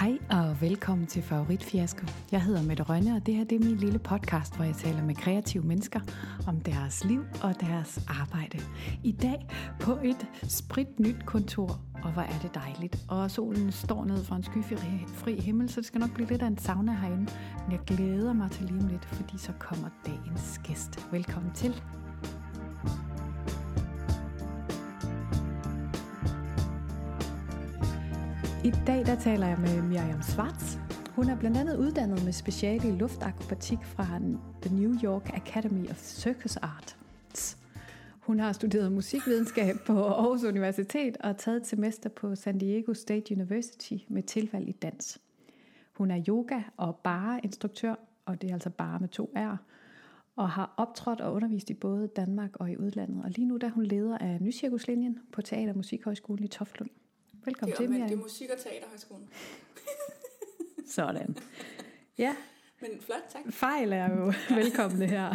Hej og velkommen til Favoritfiasko. Jeg hedder Mette Rønne, og det her det er min lille podcast, hvor jeg taler med kreative mennesker om deres liv og deres arbejde. I dag på et spritnyt kontor, og hvor er det dejligt. Og solen står ned fra en skyfri himmel, så det skal nok blive lidt af en sauna herinde. Men jeg glæder mig til lige om lidt, fordi så kommer dagens gæst. Velkommen til. I dag der taler jeg med Miriam Schwartz. Hun er blandt andet uddannet med speciale i luftakrobatik fra The New York Academy of Circus Arts. Hun har studeret musikvidenskab på Aarhus Universitet og taget et semester på San Diego State University med tilvalg i dans. Hun er yoga- og bare-instruktør, og det er altså bare med to R, og har optrådt og undervist i både Danmark og i udlandet. Og lige nu der er hun leder af Nycirkuslinjen på Teater- og Musikhøjskolen i Toftlund. Velkommen det til, Miriam. Det er musik- og teaterhøjskolen. Sådan. Ja. Men flot, tak. Fejl er jo velkomne her.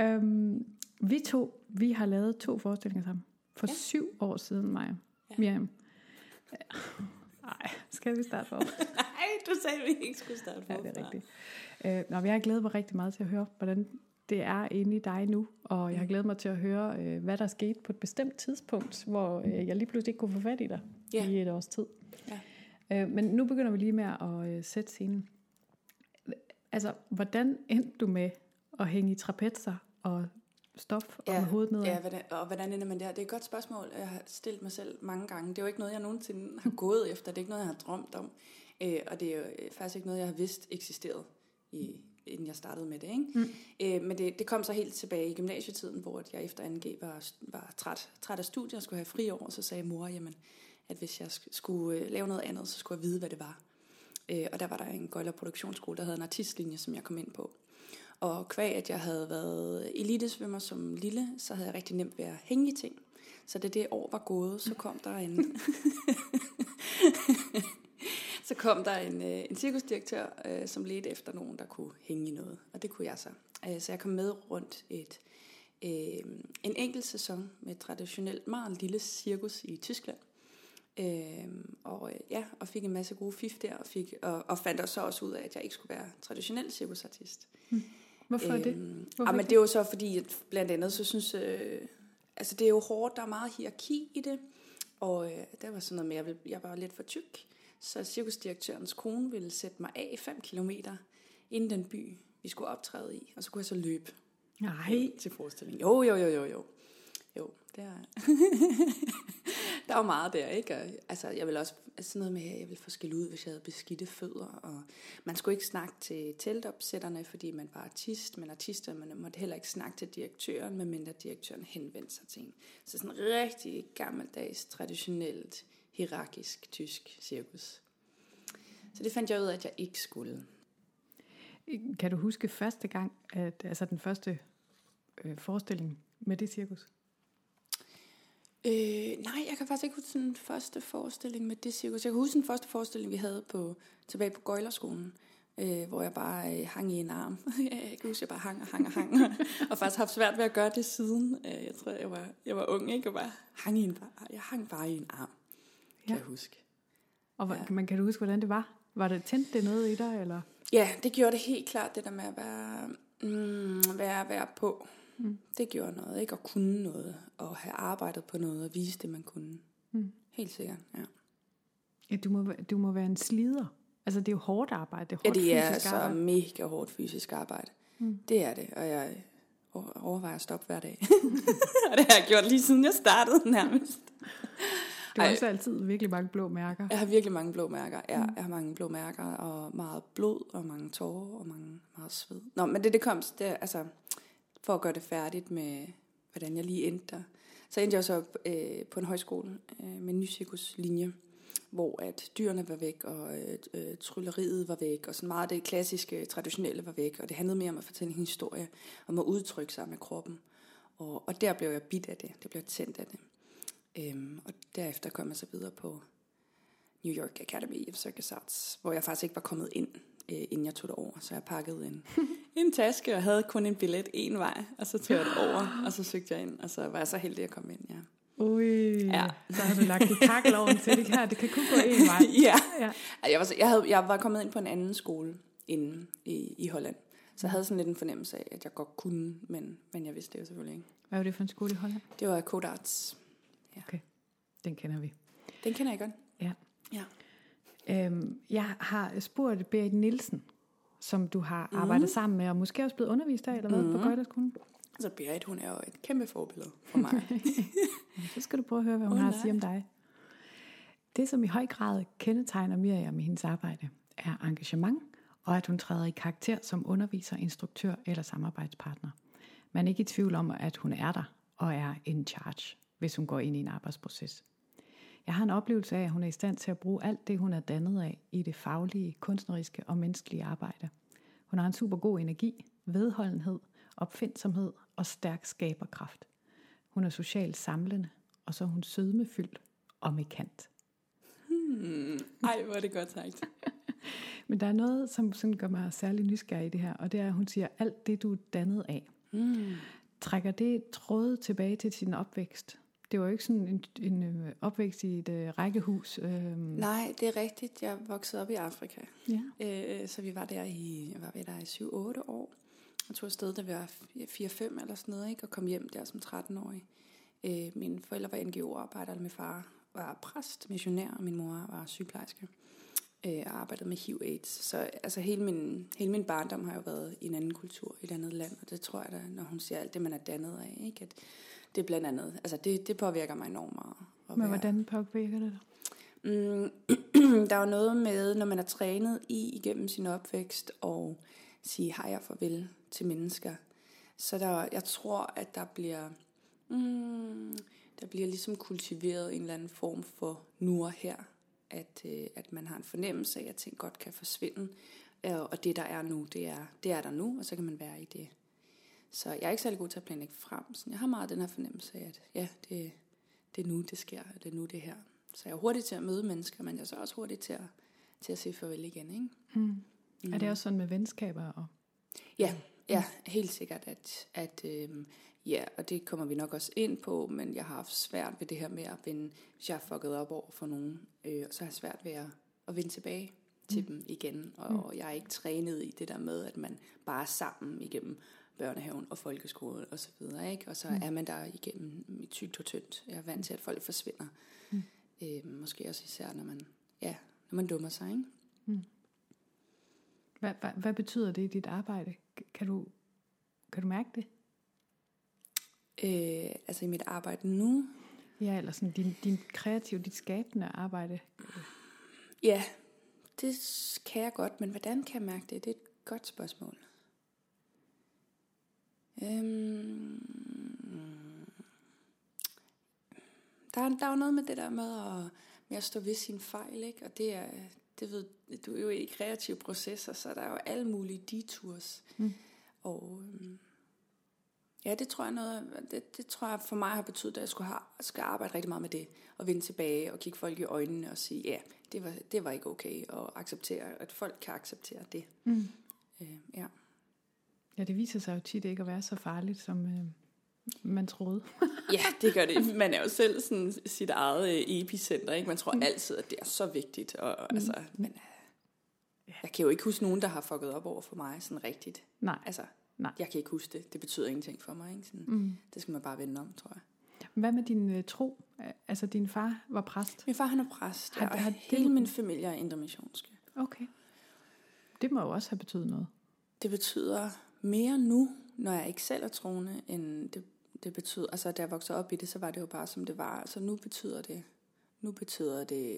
øhm, vi to, vi har lavet to forestillinger sammen. For ja. syv år siden, Maja. Ja. Miriam. Nej, skal vi starte for? Nej, du sagde, at vi ikke skulle starte for. Ja, det er rigtigt. Øh, nå, jeg har glædet mig rigtig meget til at høre, hvordan det er inde i dig nu, og jeg har glædet mig til at høre, øh, hvad der skete på et bestemt tidspunkt, hvor øh, jeg lige pludselig ikke kunne få fat i dig ja. i et års tid. Ja. Øh, men nu begynder vi lige med at øh, sætte scenen. Altså, hvordan endte du med at hænge i trapetser og stof ja, og hovedet ned? Ja, hvordan, og hvordan ender man der? Det er et godt spørgsmål, jeg har stillet mig selv mange gange. Det er jo ikke noget, jeg nogensinde har gået efter. Det er ikke noget, jeg har drømt om. Øh, og det er jo faktisk ikke noget, jeg har vidst eksisterede i, inden jeg startede med det. Ikke? Mm. Øh, men det, det kom så helt tilbage i gymnasietiden, hvor jeg efter 2G var, var træt, træt af studiet og skulle have fri år, så sagde mor, jamen, at hvis jeg skulle øh, lave noget andet, så skulle jeg vide, hvad det var. Øh, og der var der en Gøjler Produktionsskole, der havde en artistlinje, som jeg kom ind på. Og kvæg, at jeg havde været elitesvømmer som lille, så havde jeg rigtig nemt ved at hænge i ting. Så da det år var gået, så kom der en... så kom der en, øh, en cirkusdirektør, øh, som ledte efter nogen, der kunne hænge i noget. Og det kunne jeg så. Øh, så jeg kom med rundt et, øh, en enkelt sæson med traditionelt meget lille cirkus i Tyskland. Øh, og øh, ja, og fik en masse gode fif der, og, fik, og, og fandt også også ud af, at jeg ikke skulle være traditionel cirkusartist. Hmm. Hvorfor er det? Øhm, Hvorfor ah, men det er jo så fordi, at blandt andet, så synes øh, altså det er jo hårdt, der er meget hierarki i det, og øh, der var sådan noget med, at jeg, jeg var lidt for tyk, så cirkusdirektørens kone ville sætte mig af 5 km inden den by, vi skulle optræde i, og så kunne jeg så løbe Nej. til forestillingen. Jo, jo, jo, jo, jo. Jo, det er... der var meget der, ikke? Og, altså, jeg vil også altså sådan noget med, at jeg ville få skille ud, hvis jeg havde beskidte fødder. Og man skulle ikke snakke til teltopsætterne, fordi man var artist, men artister, man måtte heller ikke snakke til direktøren, medmindre direktøren henvendte sig til en. Så sådan rigtig gammeldags, traditionelt, hierarkisk tysk cirkus. Så det fandt jeg ud af, at jeg ikke skulle. Kan du huske første gang, at, altså den første øh, forestilling med det cirkus? Øh, nej, jeg kan faktisk ikke huske den første forestilling med det cirkus. Jeg kan huske den første forestilling, vi havde på, tilbage på Gøjlerskolen, øh, hvor jeg bare øh, hang i en arm. jeg kan huske, jeg bare hang og hang og hang, og faktisk haft svært ved at gøre det siden. Øh, jeg tror, jeg var, jeg var ung, ikke? Og bare hang i en, jeg hang bare i en arm, kan ja. jeg huske. Og ja. man kan du huske, hvordan det var? Var det tændt det noget i dig, eller? Ja, det gjorde det helt klart, det der med at være, mm, være, være på. Mm. Det gjorde noget, ikke? At kunne noget, og have arbejdet på noget, og vise det, man kunne. Mm. Helt sikkert, ja. ja du, må, du må være en slider. Altså, det er jo hårdt arbejde. Det er hårdt ja, det er så arbejde. mega hårdt fysisk arbejde. Mm. Det er det, og jeg overvejer at stoppe hver dag. og det har jeg gjort lige siden jeg startede nærmest. Du har også altid virkelig mange blå mærker. Jeg har virkelig mange blå mærker. Ja, mm. Jeg har mange blå mærker, og meget blod, og mange tårer, og mange, meget sved. Nå, men det, det kom, det, altså, for at gøre det færdigt med, hvordan jeg lige endte der. Så endte jeg så øh, på en højskole øh, med en ny cirkuslinje, hvor at dyrene var væk, og øh, øh, trylleriet var væk, og sådan meget det klassiske, traditionelle var væk, og det handlede mere om at fortælle en historie, om at udtrykke sig med kroppen. Og, og der blev jeg bit af det, det blev tændt af det. Øhm, og derefter kom jeg så videre på New York Academy of Circus Arts, hvor jeg faktisk ikke var kommet ind, øh, inden jeg tog det over. Så jeg pakkede en, en taske og havde kun en billet en vej, og så tog jeg det over, og så søgte jeg ind, og så var jeg så heldig at komme ind, ja. Ui, Ja. så har du lagt et kakkeloven til det her. Det kan kun gå en vej. ja. Ja. Jeg var, så- jeg, havde, jeg var kommet ind på en anden skole inde i, i Holland. Så jeg havde sådan lidt en fornemmelse af, at jeg godt kunne, men, men jeg vidste det jo selvfølgelig ikke. Hvad var det for en skole i Holland? Det var Code Arts. Den kender vi. Den kender jeg godt. Ja. Ja. Øhm, jeg har spurgt Berit Nielsen, som du har arbejdet sammen med, og måske også blevet undervist af, eller hvad, på Gøjlerskolen. Så Berit, hun er jo et kæmpe forbillede for mig. Så skal du prøve at høre, hvad hun Åh, har at sige om dig. Det, som i høj grad kendetegner Miriam i hendes arbejde, er engagement, og at hun træder i karakter som underviser, instruktør eller samarbejdspartner. Man er ikke i tvivl om, at hun er der og er in charge, hvis hun går ind i en arbejdsproces. Jeg har en oplevelse af, at hun er i stand til at bruge alt det, hun er dannet af i det faglige, kunstneriske og menneskelige arbejde. Hun har en super god energi, vedholdenhed, opfindsomhed og stærk skaberkraft. Hun er socialt samlende, og så er hun sødmefyldt og med kant. hmm. Ej, hvor er det godt sagt. Men der er noget, som sådan gør mig særlig nysgerrig i det her, og det er, at hun siger, alt det, du er dannet af, Mm. trækker det tråde tilbage til sin opvækst. Det var jo ikke sådan en, en øh, opvækst i et øh, rækkehus. Øh, Nej, det er rigtigt. Jeg voksede op i Afrika. ja. Øh, så vi var der i, var vi der i 7-8 år. Jeg tog afsted, da vi var 4-5 eller sådan noget, ikke? og kom hjem der som 13-årig. Øh, mine forældre var NGO-arbejdere, min far var præst, missionær, og min mor var sygeplejerske. Øh, og arbejdede med HIV-AIDS. Så altså, hele, min, hele min barndom har jo været i en anden kultur, i et andet land, og det tror jeg da, når hun siger alt det, man er dannet af, ikke? at det er blandt andet, altså det, det påvirker mig enormt meget. Men være- hvordan påvirker det dig? Mm, der er jo noget med, når man er trænet i igennem sin opvækst og sige hej og farvel til mennesker. Så der, jeg tror, at der bliver, mm, der bliver ligesom kultiveret en eller anden form for nu og her. At, øh, at man har en fornemmelse af, at ting godt kan forsvinde. Øh, Og det, der er nu, det er, det er der nu, og så kan man være i det. Så jeg er ikke særlig god til at planlægge frem. Så jeg har meget den her fornemmelse af, at ja, det, det er nu, det sker, og det er nu, det er her. Så jeg er hurtig til at møde mennesker, men jeg er så også hurtig til at, til at sige farvel igen. Ikke? Mm. Mm. Er det også sådan med venskaber? Og... Ja, ja, helt sikkert, at, at øhm, ja, og det kommer vi nok også ind på, men jeg har haft svært ved det her med at vende, hvis jeg har fucket op over for nogen, øh, så har jeg svært ved at, at vende tilbage til mm. dem igen, og, mm. og jeg er ikke trænet i det der med, at man bare er sammen igennem børnehaven og folkeskolen og så videre, ikke? Og så mm. er man der igennem tygt og tyndt. Jeg er vant til, at folk forsvinder. Mm. Øh, måske også især, når man, ja, når man dummer sig, ikke? Hvad, hvad, hvad betyder det i dit arbejde? Kan du, kan du mærke det? Øh, altså i mit arbejde nu, Ja, eller sådan din, din kreative, dit skabende arbejde. Ja, det kan jeg godt, men hvordan kan jeg mærke det? Det er et godt spørgsmål. Øhm, der, er, der er jo noget med det der med at, med at stå ved sin fejl, ikke? Og det er, det ved, du er jo i kreative processer, så der er jo alle mulige detours. Mm. Og øhm, ja, det tror jeg noget, det, det tror jeg for mig har betydet, at jeg skulle have, skal arbejde rigtig meget med det, og vende tilbage og kigge folk i øjnene og sige, ja, det var, det var ikke okay, og acceptere, at folk kan acceptere det. Mm. Øh, ja. Ja, det viser sig jo tit ikke at være så farligt, som øh, man troede. ja, det gør det. Man er jo selv sådan sit eget øh, epicenter, ikke? Man tror mm. altid, at det er så vigtigt, og, og altså, men øh, jeg kan jo ikke huske nogen, der har fucket op over for mig sådan rigtigt. Nej. Altså, Nej. jeg kan ikke huske det. Det betyder ingenting for mig, ikke? Sådan, Mm. Det skal man bare vende om, tror jeg. Hvad med din øh, tro? Altså, din far var præst. Min far, han er præst, Har- har, har og det- hele min familie er indremissionske. Okay. Det må jo også have betydet noget. Det betyder mere nu, når jeg ikke selv er troende, end det, det betyder, altså da jeg voksede op i det, så var det jo bare som det var. Altså nu betyder det, nu betyder det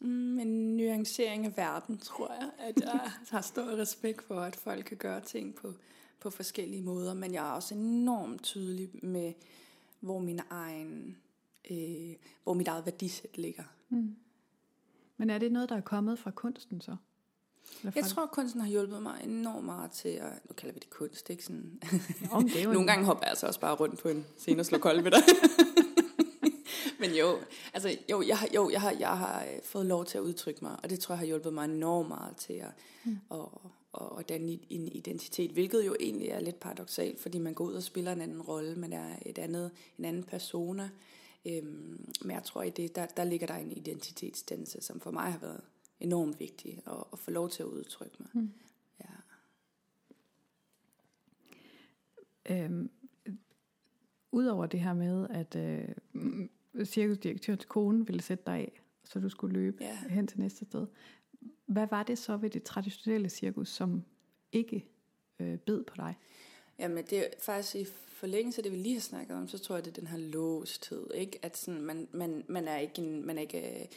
mm, en nuancering af verden, tror jeg. At jeg har stor respekt for, at folk kan gøre ting på, på forskellige måder, men jeg er også enormt tydelig med, hvor min egen, øh, hvor mit eget værdisæt ligger. Mm. Men er det noget, der er kommet fra kunsten så? Jeg tror, at kunsten har hjulpet mig enormt meget til at... Nu kalder vi det kunst, ikke sådan... Men det er jo Nogle gange hopper jeg altså også bare rundt på en scene og slår kold ved dig. Men jo, altså, jo, jeg har, jo jeg, har, jeg har øh, fået lov til at udtrykke mig, og det tror jeg har hjulpet mig enormt meget til at, mm. at, at, at danne en identitet, hvilket jo egentlig er lidt paradoxalt, fordi man går ud og spiller en anden rolle, man er et andet, en anden persona, Øhm, men jeg tror, i det, der, der ligger der en identitetsdannelse, som for mig har været enormt vigtig at, at få lov til at udtrykke mig. Mm. Ja. Øhm, Udover det her med, at øh, cirkusdirektørens kone ville sætte dig af, så du skulle løbe Ja. hen til næste sted. Hvad var det så ved det traditionelle cirkus, som ikke øh, bed på dig? Jamen, det er faktisk i forlængelse af det, vi lige har snakket om, så tror jeg, det er den her låsthed, ikke? At sådan, man, man, man er ikke en, man er ikke,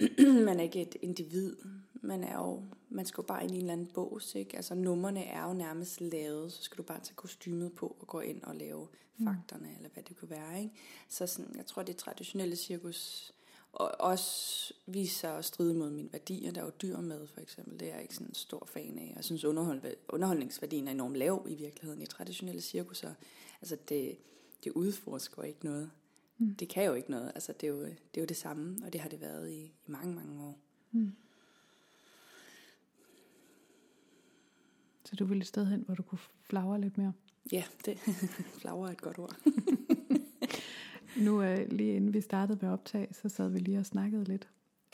man er ikke et individ. Man er jo, man skal jo bare ind i en eller anden bås, ikke? Altså, numrene er jo nærmest lavet, så skal du bare tage kostymet på og gå ind og lave fakterne, eller hvad det kunne være, ikke? Så sådan, jeg tror, det traditionelle cirkus og også viser at stride mod mine værdier. Der er jo dyr med, for eksempel. Det er jeg ikke sådan en stor fan af. Jeg synes, underhold, underholdningsværdien er enormt lav i virkeligheden i traditionelle cirkusser. Altså, det, det udforsker ikke noget. Mm. Det kan jo ikke noget. Altså, det er, jo, det er jo det samme, og det har det været i, i mange, mange år. Så du ville et sted hen, hvor du kunne flagre lidt mere? Ja, det flower er et godt ord. Nu øh, lige inden vi startede med optag, så sad vi lige og snakkede lidt.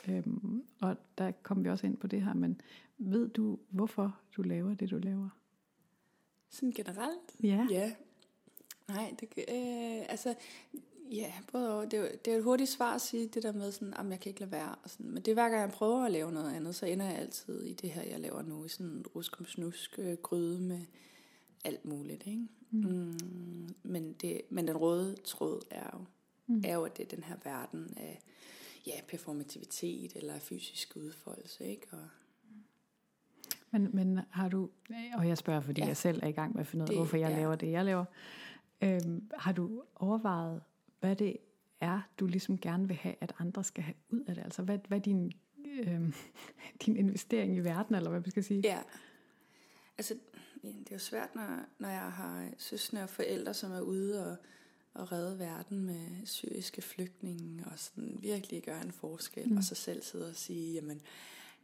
Øhm, og der kom vi også ind på det her, men ved du, hvorfor du laver det, du laver? Sådan generelt? Ja. Ja. Nej, det, øh, altså, ja, både og. Det, er det er et hurtigt svar at sige det der med sådan, at jeg kan ikke lade være. Og sådan. Men det er hver gang jeg prøver at lave noget andet, så ender jeg altid i det her, jeg laver nu, i sådan en ruskum snusk øh, gryde med alt muligt. Ikke? Mm. Mm, men, det, men den røde tråd er jo, mm. er jo, at det er den her verden af ja, performativitet eller fysisk udfoldelse. Ikke? Og, Men, men har du, og jeg spørger, fordi Ja. jeg selv er i gang med at finde ud af, hvorfor jeg ja. laver det, jeg laver. Øhm, har du overvejet, hvad det er, du ligesom gerne vil have, at andre skal have ud af det? Altså, hvad, hvad din, øhm, din investering i verden, eller hvad man skal sige? Ja. Altså, det er jo svært, når, når jeg har søskende og forældre, som er ude og, og redde verden med syriske flygtninge, og sådan virkelig gøre en forskel, mm. og så selv sidde og sige, jamen,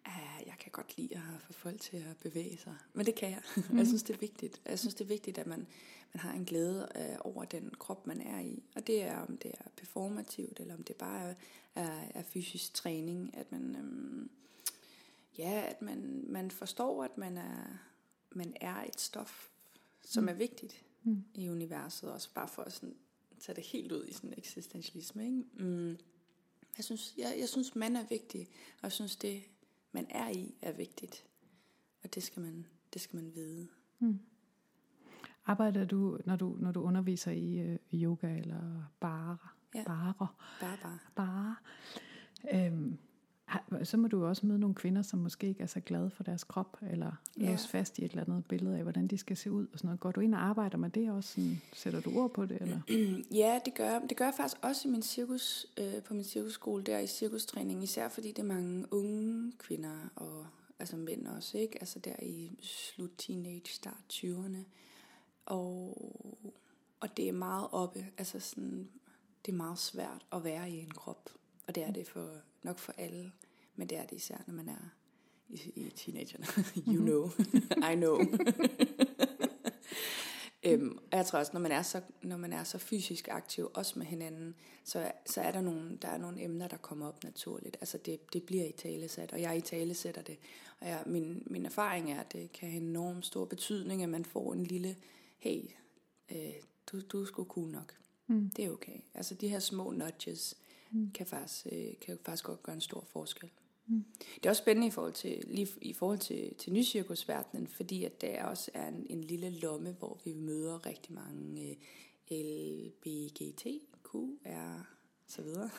ah, jeg kan godt lide at få folk til at bevæge sig. Men det kan jeg. Mm. Jeg synes, det er vigtigt. Jeg synes, det er vigtigt, at man, man har en glæde øh, over den krop, man er i. Og det er, om det er performativt, eller om det bare er, er, er fysisk træning, at man... Øhm, ja, at man, man forstår, at man er, man er et stof, som er vigtigt Mm. i universet, også bare for at sådan, tage det helt ud i sådan eksistentialisme. Ikke? Mm. Jeg, synes, jeg, jeg synes, man er vigtig, og jeg synes, det man er i er vigtigt. Og det skal man, det skal man vide. Arbejder du, når du, når du underviser i øh, yoga eller bare, Ja. bare, Bare, bare. bare øhm, så må du jo også møde nogle kvinder, som måske ikke er så glade for deres krop, eller Ja. låst fast i et eller andet billede af, hvordan de skal se ud og sådan noget. Går du ind og arbejder med det også? Sådan, sætter du ord på det? Eller? Ja, det gør. Det gør jeg faktisk også i min cirkus, øh, på min cirkusskole, der i cirkustræning, især fordi det er mange unge kvinder, og altså mænd også, ikke? Altså der i slut teenage, start 20'erne. Og, og det er meget oppe, altså sådan, det er meget svært at være i en krop. Og det er det for, nok for alle, men det er det især, når man er i, i teenagerne. you know, I know. Øhm, og jeg tror også, når man er så, når man er så fysisk aktiv, også med hinanden, så, så er der nogle, der er nogle emner, der kommer op naturligt. Altså det, det bliver i talesat, og jeg i talesætter det. Og jeg, min, min erfaring er, at det kan have enormt stor betydning, at man får en lille, hey, øh, du, du er sgu cool nok. Mm. Det er okay. Altså de her små nudges mm. kan, faktisk, øh, kan faktisk godt gøre en stor forskel. Mm. Det er også spændende i forhold til, lige i forhold til, til nycirkusverdenen, fordi at der også er en, en lille lomme, hvor vi møder rigtig mange øh, LBGTQR så videre.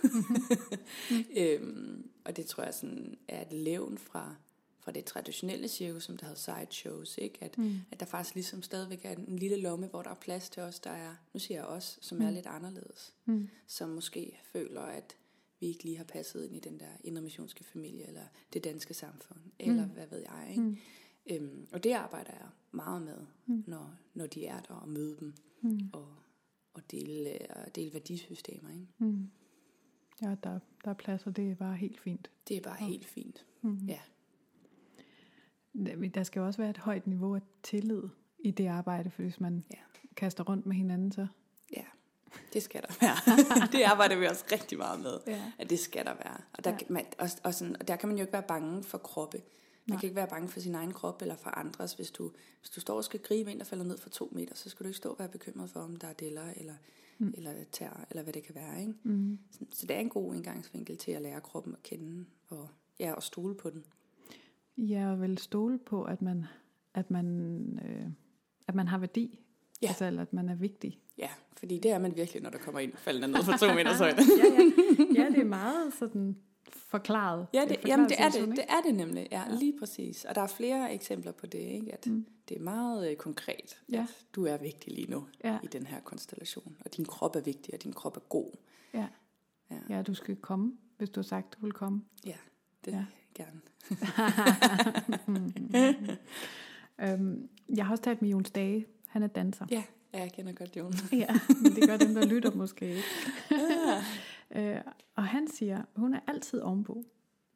øhm, og det tror jeg sådan er et levn fra, fra det traditionelle cirkus, som der hedder sideshows, ikke? At, mm. at der faktisk ligesom stadigvæk er en lille lomme, hvor der er plads til os, der er, nu siger jeg os, som mm. er lidt anderledes. Mm. Som måske føler, at vi ikke lige har passet ind i den der indremissionske familie, eller det danske samfund, eller hvad ved jeg, ikke? Mm. Øhm, og det arbejder jeg meget med, Mm. når, når de er der, og møde dem, Mm. og, og dele, og dele værdisystemer, ikke? Mm. Ja, der, der er plads, og det er bare helt fint. Det er bare helt fint. Mm. Ja. Der- skal jo også være et højt niveau af tillid i det arbejde, for hvis man Ja. kaster rundt med hinanden, så Ja. Det skal der være. det arbejder vi også rigtig meget med, Ja. at det skal der være. Og der, Ja. ja. man, og, og, sådan, og der kan man jo ikke være bange for kroppe. Man Nej. kan ikke være bange for sin egen krop eller for andres. Hvis du, hvis du står og skal gribe en, der falder ned for to meter, så skal du ikke stå og være bekymret for, om der er deller eller, mm. eller tær, eller hvad det kan være. Ikke? Mm. Så, så det er en god indgangsvinkel til at lære kroppen at kende og, ja, og stole på den. Ja, og vel stole på, at man, at man, øh, at man har værdi. Ja. Altså, eller at man er vigtig. Ja, fordi det er man virkelig, når der kommer ind faldende ned for to meters højde. ja, ja. ja, det er meget sådan forklaret. Ja, det, forklaret jamen det er det. ikke? Det er det nemlig. Ja, Ja. ja, lige præcis. Og der er flere eksempler på det, ikke? At Mm. det er meget øh, konkret, Ja. at du er vigtig lige nu Ja, i den her konstellation. Og din krop er vigtig, og din krop er god. ja. Ja. ja, du skal komme, hvis du har sagt, du vil komme. Ja, det Ja. Gerne. øhm, jeg har også talt med Jon Stage. Han er danser. Ja, ja jeg kender godt Jon. Ja, men det gør dem, der lytter måske ikke. øh, og han siger, hun er altid ovenpå.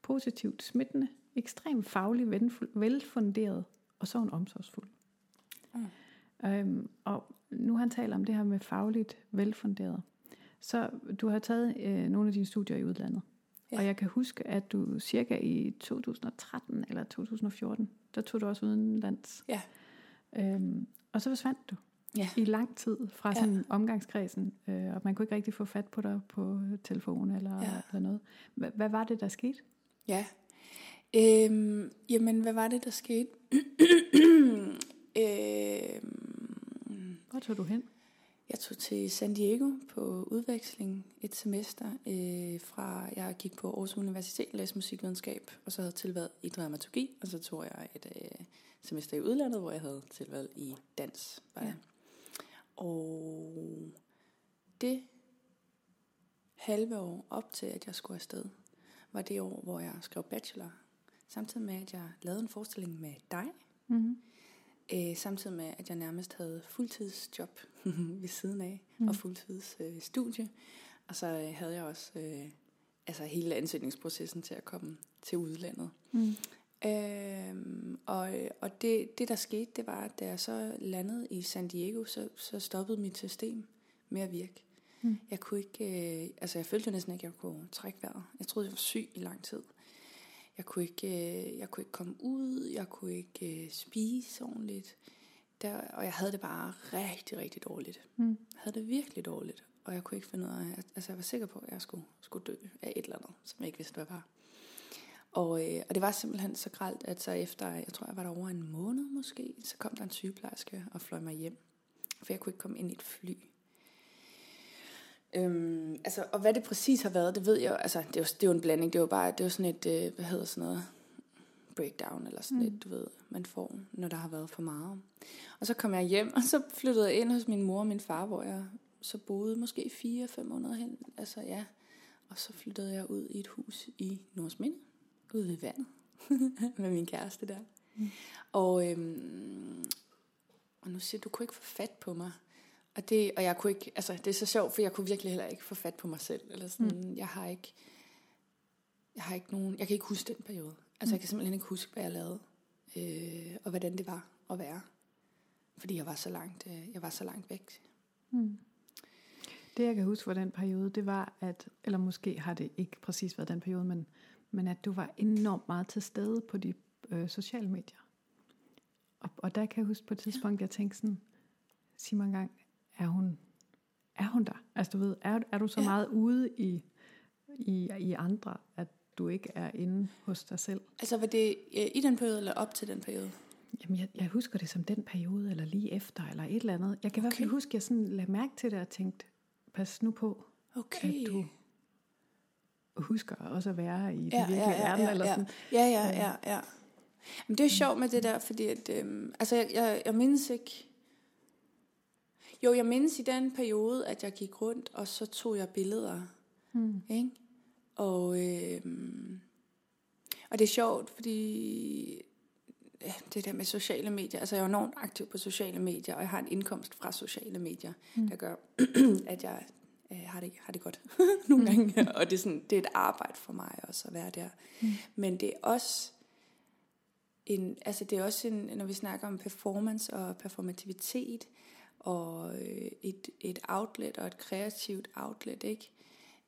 Positivt smittende, ekstremt faglig, venfuld- velfunderet, og så er hun omsorgsfuld. Mm. Øhm, og nu han taler om det her med fagligt velfunderet. Så du har taget øh, nogle af dine studier i udlandet. Ja. Ja. Og jeg kan huske, at du cirka i 2013 eller 2014, der tog du også udenlands. Ja. Øhm, og så forsvandt du Ja. i lang tid fra Ja. sådan omgangskredsen, øh, og man kunne ikke rigtig få fat på dig på telefon eller, Ja. eller noget. Hva- Hvad var det, der skete? Ja. Øhm, jamen, hvad var det, der skete? øhm, Hvor tog du hen? Jeg tog til San Diego på udveksling et semester øh, fra, jeg gik på Aarhus Universitet, læste musikvidenskab, og så havde jeg tilvalg i dramaturgi, og så tog jeg et øh, semester i udlandet, hvor jeg havde tilvalg i dans. Ja. Og det halve år op til, at jeg skulle afsted, var det år, hvor jeg skrev bachelor. Samtidig med, at jeg lavede en forestilling med dig, Mm-hmm. Øh, samtidig med, at jeg nærmest havde fuldtidsjob ved siden af, Mm. og fuldtidsstudie. Øh, studie. og så øh, havde jeg også øh, altså hele ansøgningsprocessen til at komme til udlandet. Mm. Øhm, og og det, det, der skete, det var, at da jeg så landede i San Diego, så, så stoppede mit system med at virke. Mm. Jeg kunne ikke, øh, altså jeg følte næsten ikke, at jeg kunne trække vejret. Jeg troede, jeg var syg i lang tid. Jeg kunne ikke, øh, jeg kunne ikke komme ud, jeg kunne ikke øh, spise ordentligt. Der, og jeg havde det bare rigtig, rigtig dårligt. Mm. Jeg havde det virkelig dårligt, og jeg kunne ikke finde ud af, altså jeg var sikker på, at jeg skulle, skulle dø af et eller andet, som jeg ikke vidste, hvad var. Og, øh, og det var simpelthen så gralt, at så efter, jeg tror, jeg var der over en måned måske, så kom der en sygeplejerske og fløj mig hjem. For jeg kunne ikke komme ind i et fly. Øhm, altså, og hvad det præcis har været, det ved jeg altså, det er jo, det er jo en blanding, det er jo bare, det er jo sådan et, øh, hvad hedder sådan noget, breakdown, eller sådan mm. et, du ved, man får, når der har været for meget. Og så kom jeg hjem, og så flyttede jeg ind hos min mor og min far, hvor jeg så boede måske 4-5 måneder hen, altså ja. Og så flyttede jeg ud i et hus i Nordsminde, ude ved vandet, med min kæreste der. Mm. Og, øhm, og nu siger du, du kunne ikke få fat på mig. Og, det, og jeg kunne ikke, altså det er så sjovt, for jeg kunne virkelig heller ikke få fat på mig selv. Eller sådan, mm. jeg har ikke, jeg har ikke nogen, jeg kan ikke huske den periode. Altså jeg kan simpelthen ikke huske, hvad jeg lavede, øh, og hvordan det var at være. Fordi jeg var så langt, øh, jeg var så langt væk. Mm. Det jeg kan huske fra den periode, det var, at, eller måske har det ikke præcis været den periode, men, men at du var enormt meget til stede på de øh, sociale medier. Og, og der kan jeg huske på et tidspunkt, jeg tænkte sådan, sig mig engang, er hun, er hun der? Altså du ved, er, er du så Ja. meget ude i, i, i andre, at du ikke er inde hos dig selv? Altså var det øh, i den periode, eller op til den periode? Jamen, jeg, jeg husker det som den periode, eller lige efter, eller et eller andet. Jeg kan okay. i hvert fald huske, at jeg sådan lagde mærke til det og tænkte, pas nu på, Okay. at du husker også at være i den ja, virkelige ja, ja, verden. ja, eller ja. sådan. ja, ja, ja, ja. Men det er sjovt med det der, fordi at, øhm, altså jeg, jeg, jeg mindes ikke, jo, jeg mindes i den periode, at jeg gik rundt, og så tog jeg billeder, Hmm. ikke? Og, øhm, og det er sjovt, fordi ja, det der med sociale medier, altså jeg er enormt aktiv på sociale medier, og jeg har en indkomst fra sociale medier, Mm. mm. der gør, at jeg øh, har, det, har det godt nogle Mm. gange, og det er, sådan, det er et arbejde for mig også at være der. Mm. Men det er også en, altså det er også en, når vi snakker om performance og performativitet, og øh, et, et outlet og et kreativt outlet, ikke?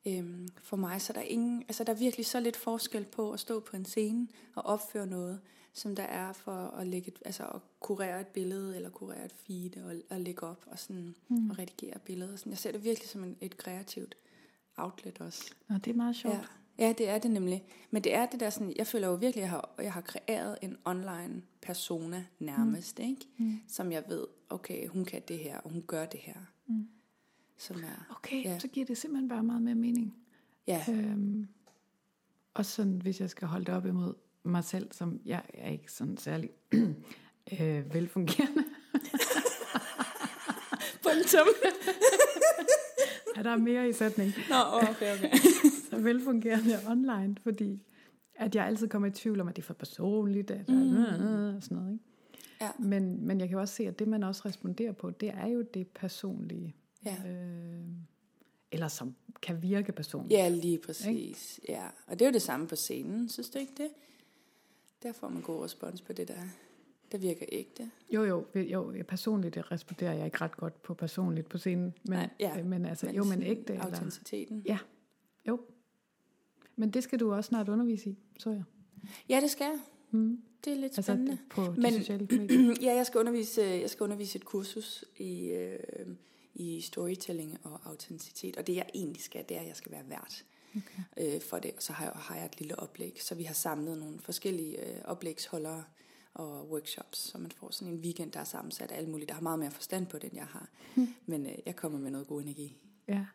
Øhm, for mig, så der er ingen, altså der er virkelig så lidt forskel på at stå på en scene og opføre noget, som der er for at lægge, et, altså at kurere et billede, eller kurere et feed, og, og lægge op, og sådan, mm. og redigere billeder. Sådan. Jeg ser det virkelig som en, et kreativt outlet også. Og det er meget sjovt. Ja. Ja, det er det nemlig. Men det er det der sådan, jeg føler jo virkelig, at jeg har, jeg har kreeret en online persona nærmest, mm. ikke? Mm. Som jeg ved, okay, hun kan det her, og hun gør det her. Mm. Som er, okay, ja. så giver det simpelthen bare meget mere mening. Ja. Øhm, og sådan, hvis jeg skal holde det op imod mig selv, som jeg er ikke sådan særlig øh, velfungerende. Punktum. ja, der er mere i sætning. Nå, okay, okay. så velfungerende online, fordi at jeg altid kommer i tvivl om, at det er for personligt, eller mm. og sådan noget. Ikke? Ja. Men, men jeg kan også se, at det man også responderer på, det er jo det personlige. Ja. Øh, eller som kan virke personligt. Ja, lige præcis. Ikke? Ja. Og det er jo det samme på scenen, synes du ikke det? Der får man god respons på det der. Det virker ægte. Jo, jo, jo personligt responderer jeg ikke ret godt på personligt på scenen. Men, Nej, ja. men altså, men jo, men ægte. Autenticiteten. Eller, ja, jo. Men det skal du også snart undervise i, så jeg. Ja, det skal jeg. Mm. Det er lidt altså, spændende. På de Men, sociale medier. ja, jeg skal undervise, jeg skal undervise et kursus i, øh, i storytelling og autenticitet. Og det jeg egentlig skal, det er, at jeg skal være vært okay. øh, for det. Og så har jeg, har jeg et lille oplæg. Så vi har samlet nogle forskellige øh, oplægsholdere og workshops, så man får sådan en weekend, der er sammensat af alle mulige, der har meget mere forstand på det, end jeg har. Hmm. Men øh, jeg kommer med noget god energi. Ja.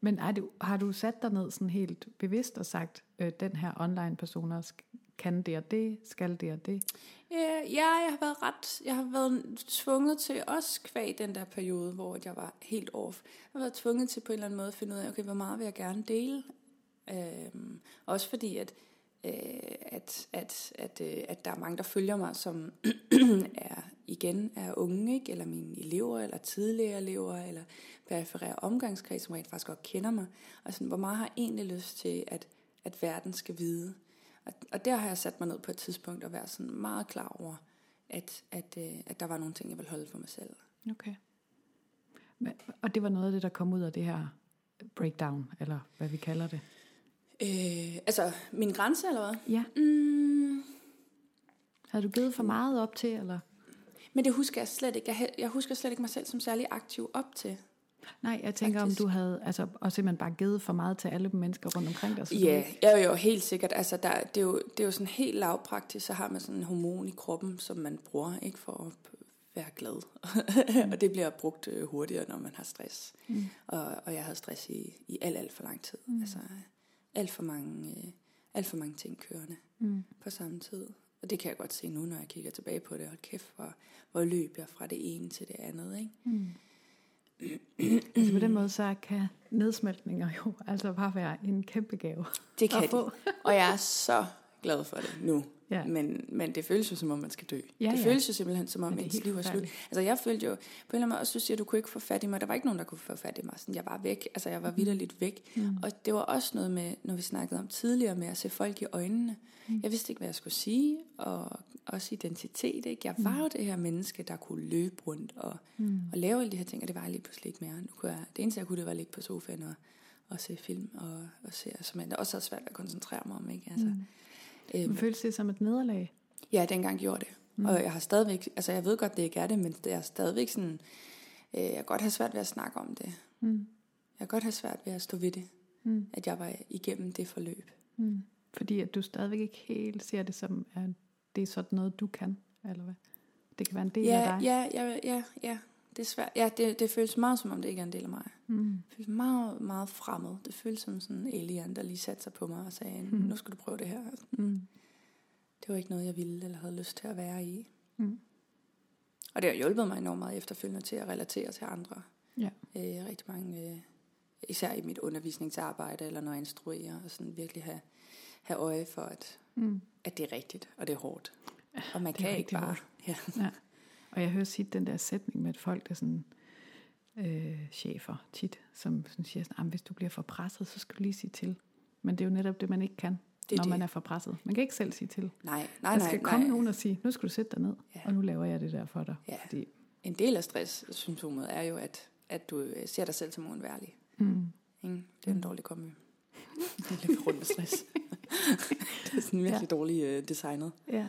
Men er du, har du sat dig ned sådan helt bevidst og sagt, øh, den her online personer kan det og det, skal det og det? Ja, jeg har været ret, jeg har været tvunget til, også kvæg den der periode, hvor jeg var helt off, jeg har været tvunget til på en eller anden måde at finde ud af, okay, hvor meget vil jeg gerne dele? Øhm, også fordi, at øh, at, at, at, øh, at der er mange, der følger mig, som er igen er unge, ikke? eller mine elever, eller tidligere elever, eller periferære omgangskreds, som rent faktisk godt kender mig. Og sådan, hvor meget har jeg egentlig lyst til, at, at verden skal vide? Og, og der har jeg sat mig ned på et tidspunkt og været sådan meget klar over, at, at, øh, at der var nogle ting, jeg ville holde for mig selv. Okay. Men, og det var noget af det, der kom ud af det her breakdown, eller hvad vi kalder det? Øh, altså, min grænse, eller hvad? Ja. Mm. Havde du givet for meget op til, eller? Men det husker jeg slet ikke. Jeg, jeg husker slet ikke mig selv som særlig aktiv op til. Nej, jeg tænker, Faktisk. om du havde altså, og simpelthen bare givet for meget til alle mennesker rundt omkring dig. Ja, yeah, jo, jo, helt sikkert. Altså, der, det, er jo, det er jo sådan helt lavpraktisk, så har man sådan en hormon i kroppen, som man bruger ikke for at være glad. og det bliver brugt øh, hurtigere, når man har stress. Mm. Og, og jeg havde stress i, i alt, alt for lang tid. Mm. Altså, alt for mange, øh, alt for mange ting kørende mm. på samme tid. Og det kan jeg godt se nu, når jeg kigger tilbage på det. Og kæft, hvor, hvor løb jeg fra det ene til det andet. Ikke? Mm. altså på den måde, så kan nedsmeltninger jo altså bare være en kæmpe gave. Det kan de. Og jeg er så glad for det nu. Ja. Men, men det føles jo som om, man skal dø. Ja, det ja. føles jo simpelthen som om, ens liv er slut. Altså jeg følte jo, på en eller anden måde, også du siger, du kunne ikke få fat i mig. Der var ikke nogen, der kunne få fat i mig. Sådan, jeg var væk. Altså jeg var mm. vidderligt væk. Mm. Og det var også noget med, når vi snakkede om tidligere, med at se folk i øjnene. Mm. Jeg vidste ikke, hvad jeg skulle sige. Og også identitet. Ikke? Jeg var mm. jo det her menneske, der kunne løbe rundt og, mm. og lave alle de her ting. Og det var jeg lige pludselig ikke mere. Nu kunne jeg, det eneste, jeg kunne, det var at ligge på sofaen og, og se film. Og, og se, som jeg også havde svært at koncentrere mig om. Ikke? Altså, mm. Øhm, føles det som et nederlag? Ja, dengang gjorde det. Mm. Og jeg har stadigvæk, altså jeg ved godt, det ikke er det, men det er stadigvæk sådan, øh, jeg kan godt have svært ved at snakke om det. Mm. Jeg kan godt have svært ved at stå ved det, mm. at jeg var igennem det forløb. Mm. Fordi at du stadigvæk ikke helt ser det som, at det er sådan noget, du kan, eller hvad? Det kan være en del ja, af dig. Ja, ja, ja, ja. Det er svært. Ja, det, det føles meget som om, det ikke er en del af mig. Mm. Det føles meget, meget fremmed. Det føles som sådan en alien, der lige satte sig på mig og sagde, mm. nu skal du prøve det her. Mm det var ikke noget, jeg ville eller havde lyst til at være i. Mm. Og det har hjulpet mig enormt meget efterfølgende til at relatere til andre. Ja. Øh, rigtig mange, øh, især i mit undervisningsarbejde, eller når jeg instruerer, og sådan virkelig have, have øje for, at, mm. at det er rigtigt, og det er hårdt. Og man kan ikke bare... Ja. ja. Og jeg hører tit den der sætning med, at folk er sådan, øh, chefer tit, som sådan siger sådan, hvis du bliver for presset, så skal du lige sige til. Men det er jo netop det, man ikke kan det når det. man er for presset. Man kan ikke selv sige til. Nej, nej, nej. Der skal nej, komme nej. nogen og sige, nu skal du sætte dig ned, ja. og nu laver jeg det der for dig. Ja. Fordi en del af stresssymptomet er jo, at, at du øh, ser dig selv som uundværlig. Mm. Ikke? Det er en dårlig kombi. Det er lidt rundt med stress. det er sådan virkelig ja. dårligt øh, designet. Ja.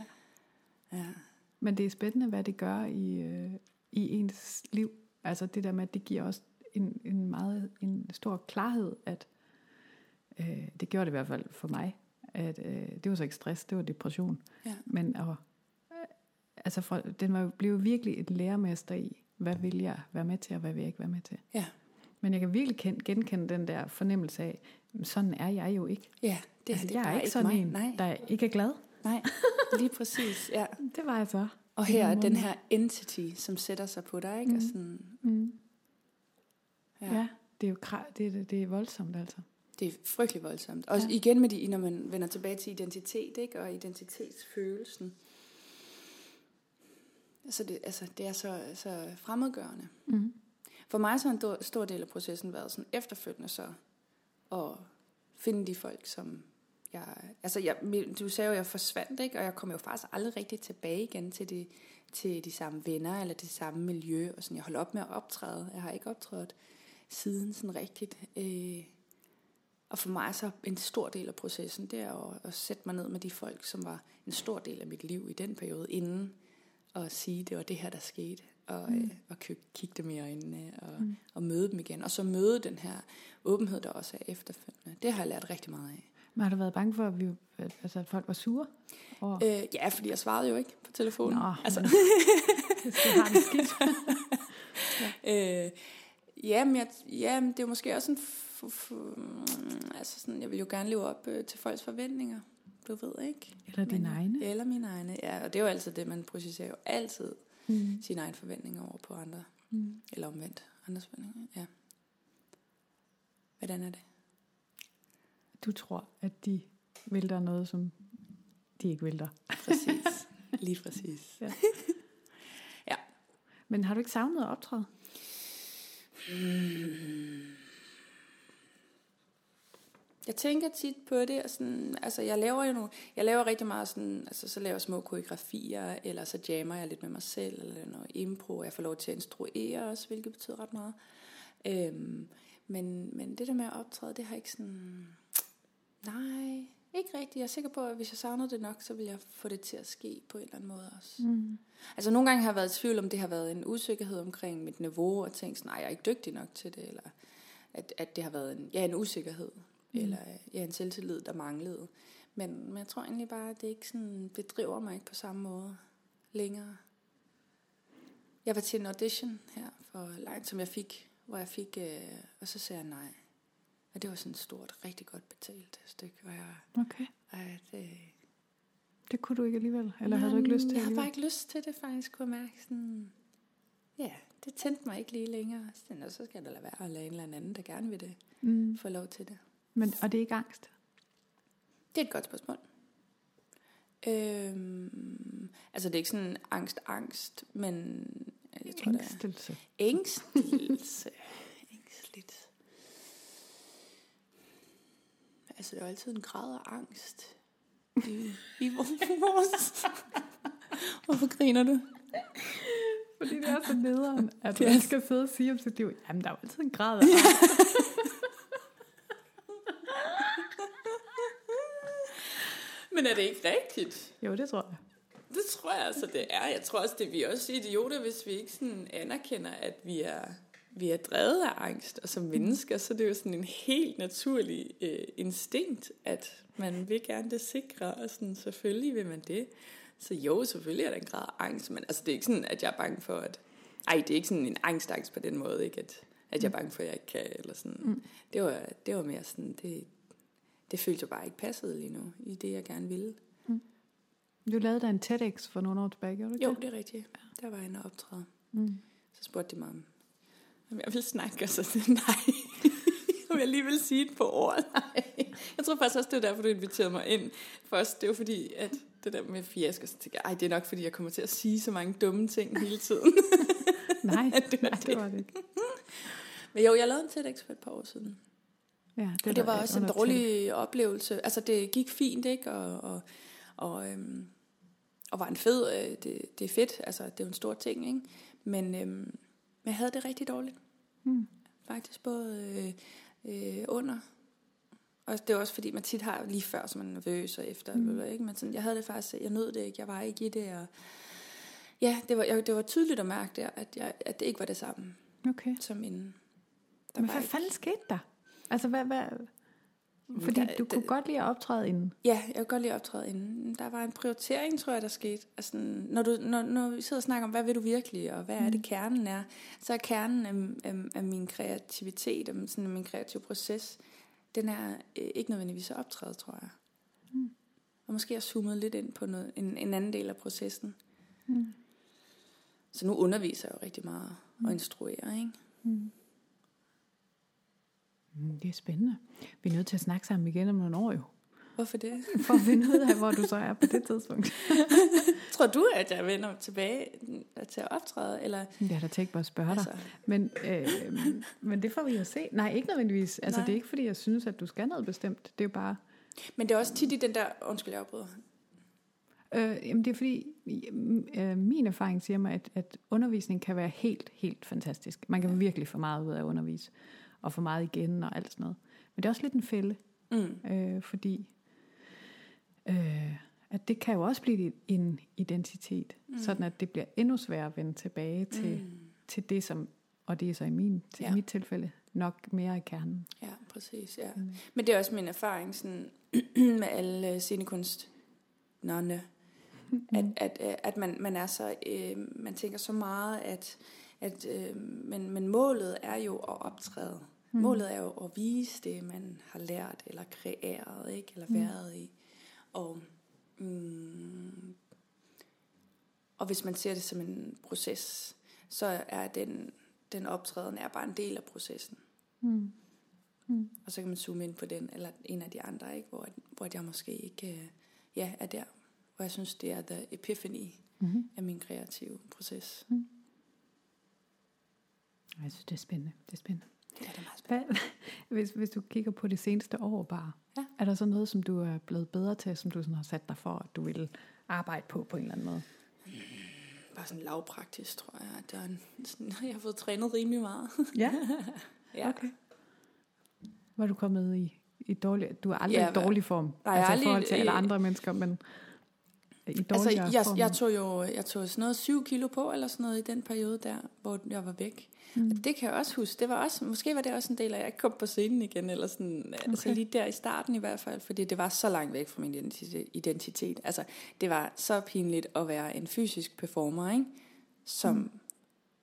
Ja. Men det er spændende, hvad det gør i, øh, i ens liv. Altså det der med, at det giver også en, en meget en stor klarhed, at øh, det gjorde det i hvert fald for mig, at øh, det var så ikke stress, det var depression. Ja. Men at, øh, altså for, den var, jo- blev virkelig et lærermester i, hvad vil jeg være med til, og hvad vil jeg ikke være med til. Ja. Men jeg kan virkelig kende, genkende den der fornemmelse af, sådan er jeg jo ikke. Ja, det, altså, det jeg er ikke sådan mig. en, Nej, der ikke er glad. nej, lige præcis. Ja. Det var jeg så. Og her er den her entity, som sætter sig på dig, ikke? Mm. Og sådan, Mm. ja. Ja. det er jo det, er- det er voldsomt altså. Det er frygtelig voldsomt. Og ja. Igen med de, når man vender tilbage til identitet, ikke? Og identitetsfølelsen. Altså det, altså, det er så, så fremmedgørende. Mm. For mig så har en do- stor del af processen været sådan efterfølgende så at finde de folk, som jeg... Altså, jeg, du sagde jo, at jeg forsvandt, ikke? Og jeg kom jo faktisk aldrig rigtig tilbage igen til de, til de samme venner, eller det samme miljø. Og sådan, jeg holdt op med at optræde. Jeg har ikke optrådt siden sådan rigtigt. Øh, og for mig så en stor del af processen, det er at, at sætte mig ned med de folk, som var en stor del af mit liv i den periode, inden og sige, det var det her, der skete. Og, mm. øh, og kigge dem i øjnene og, mm. og møde dem igen. Og så møde den her åbenhed, der også er efterfølgende. Det har jeg lært rigtig meget af. Men har du været bange for, at, vi, at- altså, at folk var sure? Over, Øh, ja, fordi jeg svarede jo ikke på telefonen. Nå, altså, du har det skidt. øh, ja, men jeg, ja, men det er måske også en... F- f- altså sådan, jeg vil jo gerne leve op øh, til folks forventninger. Du ved, ikke? Eller dine egne. Eller mine egne, ja. Og det er jo altid det, man projicerer jo altid Mm. sine egne forventninger over på andre. Mm. Eller omvendt. Andres forventninger, ja. Hvordan er det? Du tror, at de vil dig noget, som de ikke vil dig. Præcis. Lige præcis. Men har du ikke savnet at optræde? Jeg tænker tit på det, og sådan, altså jeg laver jo nogle, jeg laver rigtig meget sådan, altså så laver jeg små koreografier, eller så jammer jeg lidt med mig selv, eller noget impro, jeg får lov til at instruere også, hvilket betyder ret meget. Øhm, men, men det der med at optræde, det har ikke sådan, nej, ikke rigtigt. Jeg er sikker på, at hvis jeg savnede det nok, så vil jeg få det til at ske på en eller anden måde også. Mm. Altså nogle gange har jeg været i tvivl om, det har været en usikkerhed omkring mit niveau, og tænkt sådan, nej, jeg er ikke dygtig nok til det, eller at, at det har været en, ja, en usikkerhed, mm. eller ja, en selvtillid, der manglede. Men, men jeg tror egentlig bare, at det ikke sådan, det driver mig ikke på samme måde længere. Jeg var til en audition her for langt, som jeg fik, hvor jeg fik, øh, og så sagde jeg nej. Og det var sådan et stort, rigtig godt betalt stykke, hvor jeg, Okay. at, øh, Det kunne du ikke alligevel? Eller havde du ikke lyst til Jeg har bare ikke lyst til det faktisk, kunne jeg mærke. Sådan, ja, det tændte mig ikke lige længere. Så, tænkte jeg, så skal da lade være at lade en eller anden, der gerne vil det, Mm. få lov til det. Men, og det er ikke angst? Det er et godt spørgsmål. Øhm, altså det er ikke sådan angst, angst, men jeg tror, det er Ængstelse. ængstelse. Ængstligt. Altså, der er altid en grad af angst i, i vores... Hvorfor griner du? Fordi det er så nederen, at man skal sidde og sige om sit liv, jamen der er jo altid en grad af angst. Men er det ikke rigtigt? Jo, det tror jeg. Det tror jeg altså, det er. Jeg tror også, det er vi også idioter, hvis vi ikke sådan anerkender, at vi er, vi er drevet af angst. Og som mennesker, så er det jo sådan en helt naturlig øh, instinkt, at man vil gerne det sikre, og sådan, selvfølgelig vil man det. Så jo, selvfølgelig er der en grad af angst, men altså, det er ikke sådan, at jeg er bange for, at... Ej, det er ikke sådan en angstangst på den måde, ikke? At, at jeg er bange for, at jeg ikke kan, eller sådan. Mm. Det, var, det var mere sådan, det, det følte jeg bare ikke passede lige nu, i det, jeg gerne ville. Du lavede da en TEDx for nogle år tilbage, gjorde du ikke Jo, det? det er rigtigt. Der var en optræde. Mm. Så spurgte de mig, om om jeg ville snakke, og så sagde jeg, nej. om jeg lige ville sige et på ord, nej. Jeg tror faktisk også, det var derfor, du inviterede mig ind først. Det var fordi, at det der med fiasko, så tænkte jeg, ej, det er nok fordi, jeg kommer til at sige så mange dumme ting hele tiden. Nej, Det var nej, det var det ikke. Men jo, jeg lavede en TEDx for et par år siden. Ja, Det, og det var da også en dårlig oplevelse. Altså, det gik fint, ikke? Og, og, og, øhm, og var en fed, øh, det, det er fedt, altså, det er jo en stor ting, ikke? Men øhm, jeg havde det rigtig dårligt. Mm. Faktisk både øh, øh, under. Og det var også fordi, man tit har lige før, så man er nervøs og efter. Mm. Ikke? Men sådan, jeg havde det faktisk, jeg nød det ikke, jeg var ikke i det. Og ja, det var, jeg, det var tydeligt at mærke der, at, jeg, at det ikke var det samme Okay. som inden. Der Men hvad ikke- fanden skete der? Altså, hvad, hvad? Fordi der- du kunne der- godt lide at optræde inden. Ja, jeg kunne godt lide at optræde inden. Der var en prioritering, tror jeg, der skete. Altså, når, du, når, når vi sidder og snakker om, hvad vil du virkelig, og hvad er det kernen er, så er kernen af, af, af min kreativitet, af sådan min kreative proces, den er øh, ikke nødvendigvis at optræde, tror jeg. Mm. Og måske har zoomet lidt ind på noget, en, en anden del af processen. Mm. Så nu underviser jeg jo rigtig meget og instruerer, ikke? Mm. Mm, det er spændende. Vi er nødt til at snakke sammen igen om nogle år jo. Hvorfor det? For at finde ud af, hvor du så er på det tidspunkt. Tror du, at jeg vender tilbage til at optræde? Eller, Jeg har da tænkt mig at spørge dig. altså, Men, øh, men det får vi jo se. Nej, ikke nødvendigvis. Altså, Nej. det er ikke, fordi jeg synes, at du skal noget bestemt. Det er jo bare... men det er også tit i den der... Undskyld, jeg afbryder. Øh, jamen, det er fordi, øh, min erfaring siger mig, at, at undervisning kan være helt, helt fantastisk. Man kan virkelig få meget ud af at undervise, og få meget igen og alt sådan noget. Men det er også lidt en fælde, Mm. øh, fordi øh, at det kan jo også blive en identitet, mm. sådan at det bliver endnu sværere at vende tilbage til, Mm. til det, som, og det er så i, min, til Ja. mit tilfælde, nok mere i kernen. Ja, præcis. Ja. Mm. Men det er også min erfaring sådan, med alle scenekunstnerne, at, at, øh, at man, man er så, øh, man tænker så meget, at, at øh, men, men målet er jo at optræde. Mm. Målet er jo at vise det, man har lært eller kreeret, ikke? eller Mm. været i. Og, mm, og hvis man ser det som en proces, så er den, den optræden er bare en del af processen. Mm. Mm. Og så kan man zoome ind på den, eller en af de andre, ikke? Hvor, hvor jeg måske ikke øh, ja, er der. Hvor jeg synes, det er the epiphany Mm-hmm. af min kreative proces. Jeg synes, det er spændende. Det er spændende. Det er det meget. Hvad, hvis, hvis du kigger på det seneste år bare, Ja. er der så noget, som du er blevet bedre til, som du sådan har sat dig for, at du vil arbejde på på en eller anden måde? Bare sådan lavpraktisk, tror jeg. at Der er en, sådan, jeg har fået trænet rimelig meget. Ja, ja. okay. Var du kommet i, i dårlig... Du er aldrig Ja, i dårlig form, Nej, altså i forhold til alle andre mennesker, men i Altså, jeg, form. jeg tog jo jeg tog sådan noget 7 kilo på, eller sådan noget i den periode der, hvor jeg var væk. Mm. Og det kan jeg også huske. Det var også, måske var det også en del af, at jeg ikke kom på scenen igen, eller sådan, okay. altså Okay. lige der i starten i hvert fald, fordi det var så langt væk fra min identitet. Altså, det var så pinligt at være en fysisk performer, ikke? som mm.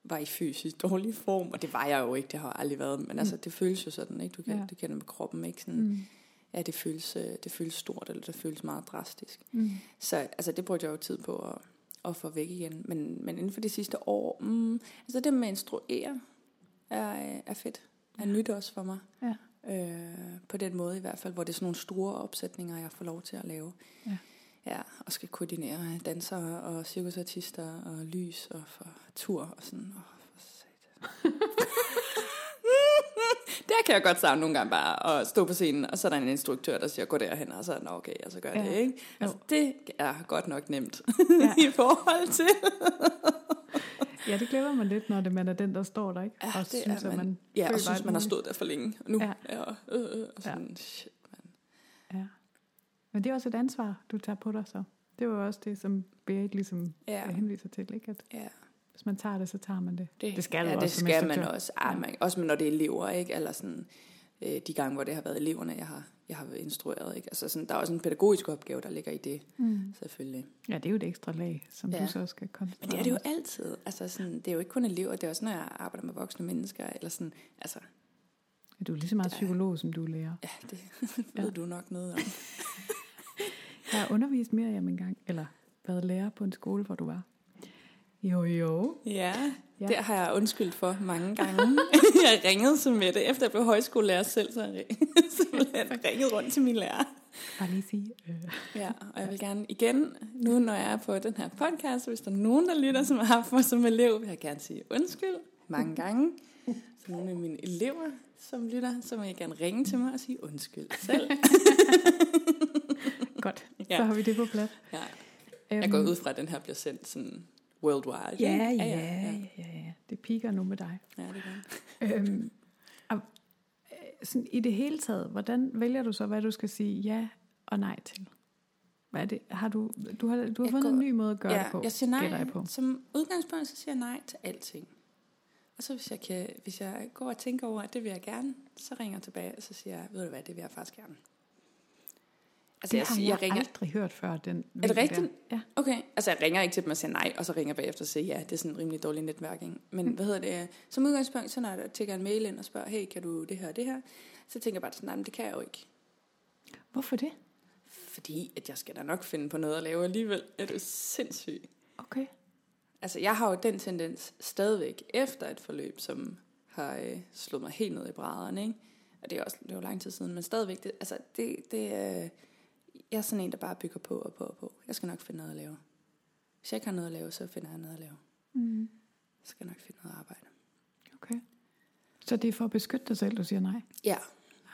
var i fysisk dårlig form, og det var jeg jo ikke, det har jeg aldrig været, men altså, det føles jo sådan, ikke? Du kan, ja. du kender med kroppen, ikke? Sådan, Mm. Ja, det føles, øh, det føles stort, eller det føles meget drastisk. Mm. Så altså, det brugte jeg jo tid på at, at få væk igen. Men, men inden for de sidste år, mm, altså det med at instruere er, øh, er fedt. Er nyt også for mig. Ja. Øh, på den måde i hvert fald, hvor det er sådan nogle store opsætninger, jeg får lov til at lave. Ja. Ja, og skal koordinere dansere og cirkusartister og lys og for tur og sådan. Oh, for satan. Der kan jeg godt savne nogle gange bare at stå på scenen, og så er der en instruktør, der siger, gå derhen, og så er den okay, og så gør Ja. det, ikke? Jo. Altså, det er godt nok nemt Ja. i forhold til. ja, det glemmer man lidt, når det, man er den, der står der, ikke? Ja, og det synes, er man. man Ja, og synes, man har stået der for længe. Og nu, Ja. ja. ja øh, øh, og sådan, shit, man. Ja. Men det er også et ansvar, du tager på dig så. Det var jo også det, som Berit ligesom Ja. ja. henviser til, ikke? At Ja, hvis man tager det, så tager man det. Det skal ja, det også skal man også. Ej, man, også når det er elever, ikke? Eller sådan, øh, de gange, hvor det har været eleverne, jeg har, jeg har instrueret, ikke? Altså sådan, der er også en pædagogisk opgave, der ligger i det, Mm. selvfølgelig. Ja, det er jo et ekstra lag, som Ja. du så skal koncentrere Men det er det jo altid. Altså sådan, det er jo ikke kun elever, det er også, når jeg arbejder med voksne mennesker, eller sådan, altså, Ja, Du er lige så meget Det psykolog, som du er lærer. ja, det Ja. ved du nok noget om. Jeg har undervist mere en gang, eller været lærer på en skole, hvor du var. Jo, jo. Ja, Ja. det har jeg undskyldt for mange gange. jeg ringede til Mette, efter jeg blev højskolelærer selv, så jeg simpelthen ringet rundt til min lærer. Bare lige sige. Øh. Ja, og jeg vil gerne igen, nu når jeg er på den her podcast, hvis der er nogen, der lytter, som har haft mig som elev, vil jeg gerne sige undskyld mange gange. Så nogle af mine elever, som lytter, så må jeg gerne ringe til mig og sige undskyld selv. Godt, Ja. så har vi det på plads. Ja. Øhm, Jeg går ud fra, at den her bliver sendt sådan worldwide. Ja, ikke? ja, ja, ja. Det piker nu med dig. Ja, det gør øhm, og, øh, sådan, I det hele taget, hvordan vælger du så, hvad du skal sige ja og nej til? Hvad er det? Har du, du har, du har Jeg fundet går- en ny måde at gøre ja, det på? jeg siger nej. På. Som udgangspunkt, så siger jeg nej til alting. Og så hvis jeg, kan, hvis jeg går og tænker over, at det vil jeg gerne, så ringer jeg tilbage, og så siger jeg, ved du hvad, det vil jeg faktisk gerne. Altså, Det jeg, har jeg, jeg ringer, aldrig hørt før. Den Er det der. rigtigt? Ja. Okay, altså jeg ringer ikke til dem og siger nej, og så ringer jeg bagefter og siger ja. Det er sådan en rimelig dårlig netværking. Men hvad hedder det? Som udgangspunkt, så når der tækker en mail ind og spørger, hey, kan du det her og det her? Så tænker jeg bare sådan, nej, men det kan jeg jo ikke. Hvorfor det? Fordi at jeg skal da nok finde på noget at lave alligevel. Er du sindssyg? Okay. Altså jeg har jo den tendens stadigvæk efter et forløb, som har øh, slået mig helt ned i brædderne, ikke? Og det er også det jo lang tid siden, men stadigvæk, det, altså det, det øh, jeg er sådan en, der bare bygger på og på og på. Jeg skal nok finde noget at lave. Hvis jeg ikke har noget at lave, så finder jeg noget at lave. Mm. Så skal jeg nok finde noget arbejde. Okay. Så det er for at beskytte dig selv, du siger nej? Ja,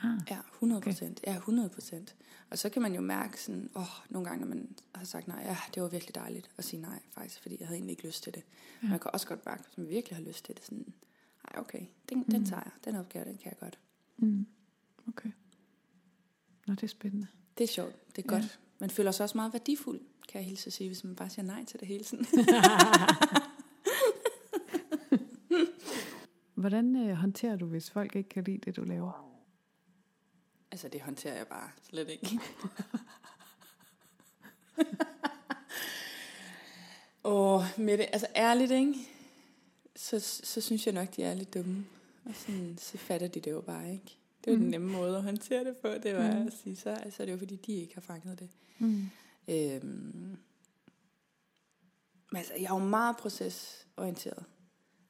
Ah. ja, 100 procent. Ja, 100 procent. Og så kan man jo mærke sådan, åh, nogle gange, når man har sagt nej, ja, det var virkelig dejligt at sige nej, faktisk, fordi jeg havde egentlig ikke lyst til det. Ja. Men man kan også godt mærke, hvis man virkelig har lyst til det, sådan, nej, okay, den, den tager jeg, den opgave, den kan jeg godt. Mm. Okay. Nå, det er spændende. Det er sjovt, det er Ja. godt. Man føler sig også meget værdifuld, kan jeg hilse at sige, hvis man bare siger nej til det hele tiden. Hvordan øh, håndterer du, hvis folk ikke kan lide det, du laver? altså, det håndterer jeg bare slet ikke. Åh, Mette, altså ærligt, ikke? Så, så synes jeg nok, de er lidt dumme. Og sådan, så fatter de det jo bare, ikke? Det jo Mm. den nemme måde at håndtere det på, det var Mm. at sige, så altså, det er jo fordi, de ikke har fanget det. Mm. Øhm, men altså, jeg er jo meget procesorienteret.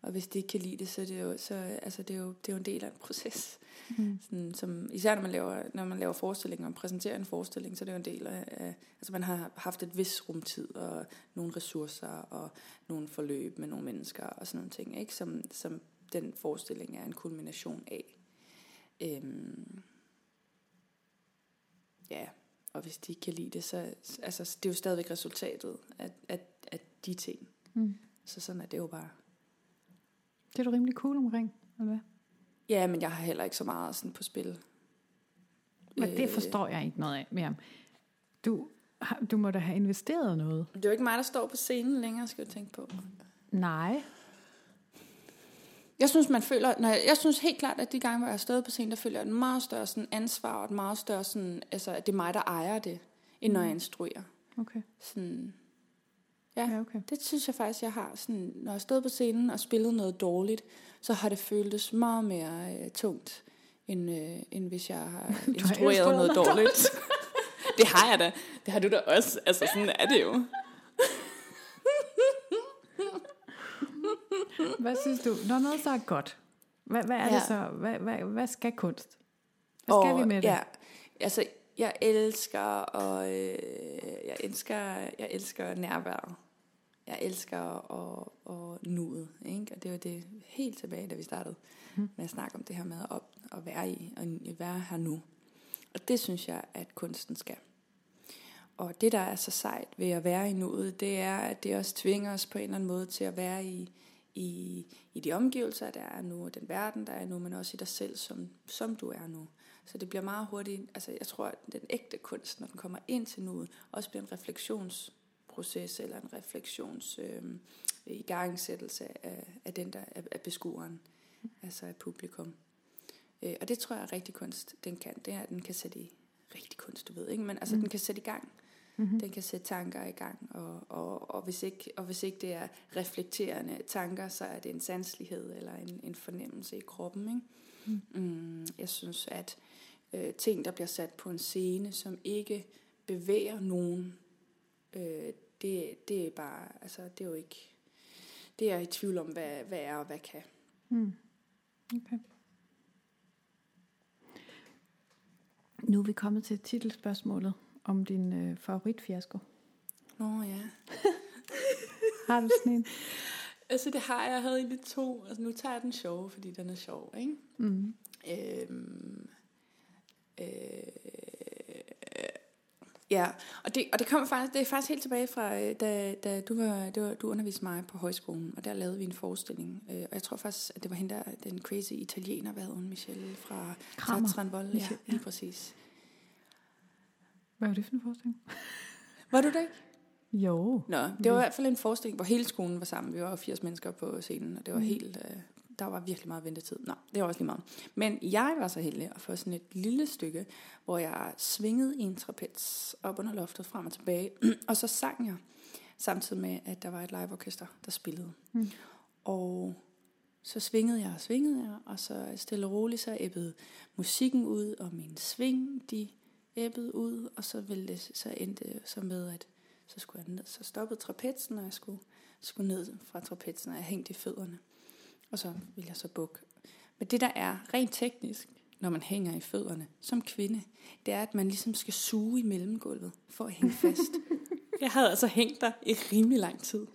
Og hvis de ikke kan lide det, så er det jo, så, altså, det er jo, det er jo en del af en proces. Mm. Sådan, som, især når man, laver, når man laver forestillinger og præsenterer en forestilling, så er det jo en del af, af altså man har haft et vis rumtid og nogle ressourcer og nogle forløb med nogle mennesker og sådan nogle ting, ikke? Som, som den forestilling er en kulmination af. Øhm, ja, og hvis de ikke kan lide det, så altså, det er jo stadigvæk resultatet af, af, af de ting. Mm. Så sådan er det jo bare. Det er du rimelig cool omkring, eller hvad? Ja, men jeg har heller ikke så meget sådan på spil. Men Øh, det forstår jeg ikke noget af mere. Du, du må da have investeret noget. Det er jo ikke mig, der står på scenen længere, skal jeg tænke på. Nej. Jeg synes, man føler, når jeg, jeg synes helt klart, at de gange, hvor jeg har stået på scenen, der føler jeg et meget større sådan, ansvar, og et meget større sådan, altså, at det er mig, der ejer det, end når jeg instruerer. Okay. Sådan, ja, Ja, okay. det synes jeg faktisk, jeg har. Sådan, når jeg har stået på scenen og spillet noget dårligt, så har det føltes meget mere øh, tungt, end, øh, end hvis jeg har instrueret noget noget dårligt. det har jeg da. Det har du da også. Altså, sådan er det jo. Hvad synes du, når noget så er godt, hvad, hvad er ja. Det så? Hvad, hvad, hvad skal kunst? Hvad skal Og, vi med det? Ja, altså, jeg elsker, og øh, jeg elsker, jeg elsker nærværet. Jeg elsker og, og nuet, ikke? Og det var det helt tilbage, da vi startede Mm. med at snakke om det her med at, at være i, og være her nu. Og det synes jeg, at kunsten skal. Og det, der er så sejt ved at være i nuet, det er, at det også tvinger os på en eller anden måde til at være i, i, i de omgivelser, der er nu, og den verden, der er nu, men også i dig selv, som, som du er nu. Så det bliver meget hurtigt, altså jeg tror, at den ægte kunst, når den kommer ind til nuet, også bliver en refleksionsproces, eller en refleksions øh, igangsættelse af, af den der, af, af beskueren, altså af publikum. Øh, og det tror jeg, at rigtig kunst, den kan. Det er, at den kan sætte i, rigtig kunst, du ved, ikke? Men altså, Mm. den kan sætte i gang. Mm-hmm. Den kan sætte tanker i gang, og, og, og, hvis ikke, og hvis ikke det er reflekterende tanker, så er det en sanslighed eller en, en fornemmelse i kroppen. Ikke? Mm. Mm, jeg synes, at øh, ting, der bliver sat på en scene, som ikke bevæger nogen, øh, det, det er bare, altså det er jo ikke, det er jeg i tvivl om, hvad, hvad er og hvad kan. Mm. Okay. Nu er vi kommet til titelspørgsmålet om din øh, favoritfiasko. Nå ja. Har du sådan en? Altså det har jeg, jeg havde egentlig to, altså nu tager jeg den sjove, fordi den er sjov, ikke? Mm. Øhm, øh, Ja, og det, og det kommer faktisk, det er faktisk helt tilbage fra, øh, da, da du, var, det var, du underviste mig på højskolen, og der lavede vi en forestilling. Øh, og jeg tror faktisk, at det var hende der, den crazy italiener, hvad hun, Michelle fra Kramer. Ja, lige præcis. Hvad var det for en forestilling? Var du det ikke? Jo. Nå, det var i hvert fald en forestilling, hvor hele skolen var sammen. Vi var 80 mennesker på scenen, og det var Mm. helt... Øh, der var virkelig meget ventetid. Nå, det var også lige meget. Men jeg var så heldig at få sådan et lille stykke, hvor jeg svingede i en trapez op under loftet frem og tilbage. og så sang jeg, samtidig med, at der var et liveorkester, der spillede. Mm. Og så svingede jeg og svingede jeg, og så stille og roligt, så æbbede musikken ud, og min sving, de æbbede ud, og så, ville det, så endte det så med, at så skulle jeg ned. Så stoppede trapetsen, og jeg skulle, skulle ned fra trapetsen, og jeg hængte i fødderne. Og så ville jeg så bukke. Men det der er rent teknisk, når man hænger i fødderne som kvinde, det er, at man ligesom skal suge i mellemgulvet for at hænge fast. jeg havde altså hængt der i rimelig lang tid.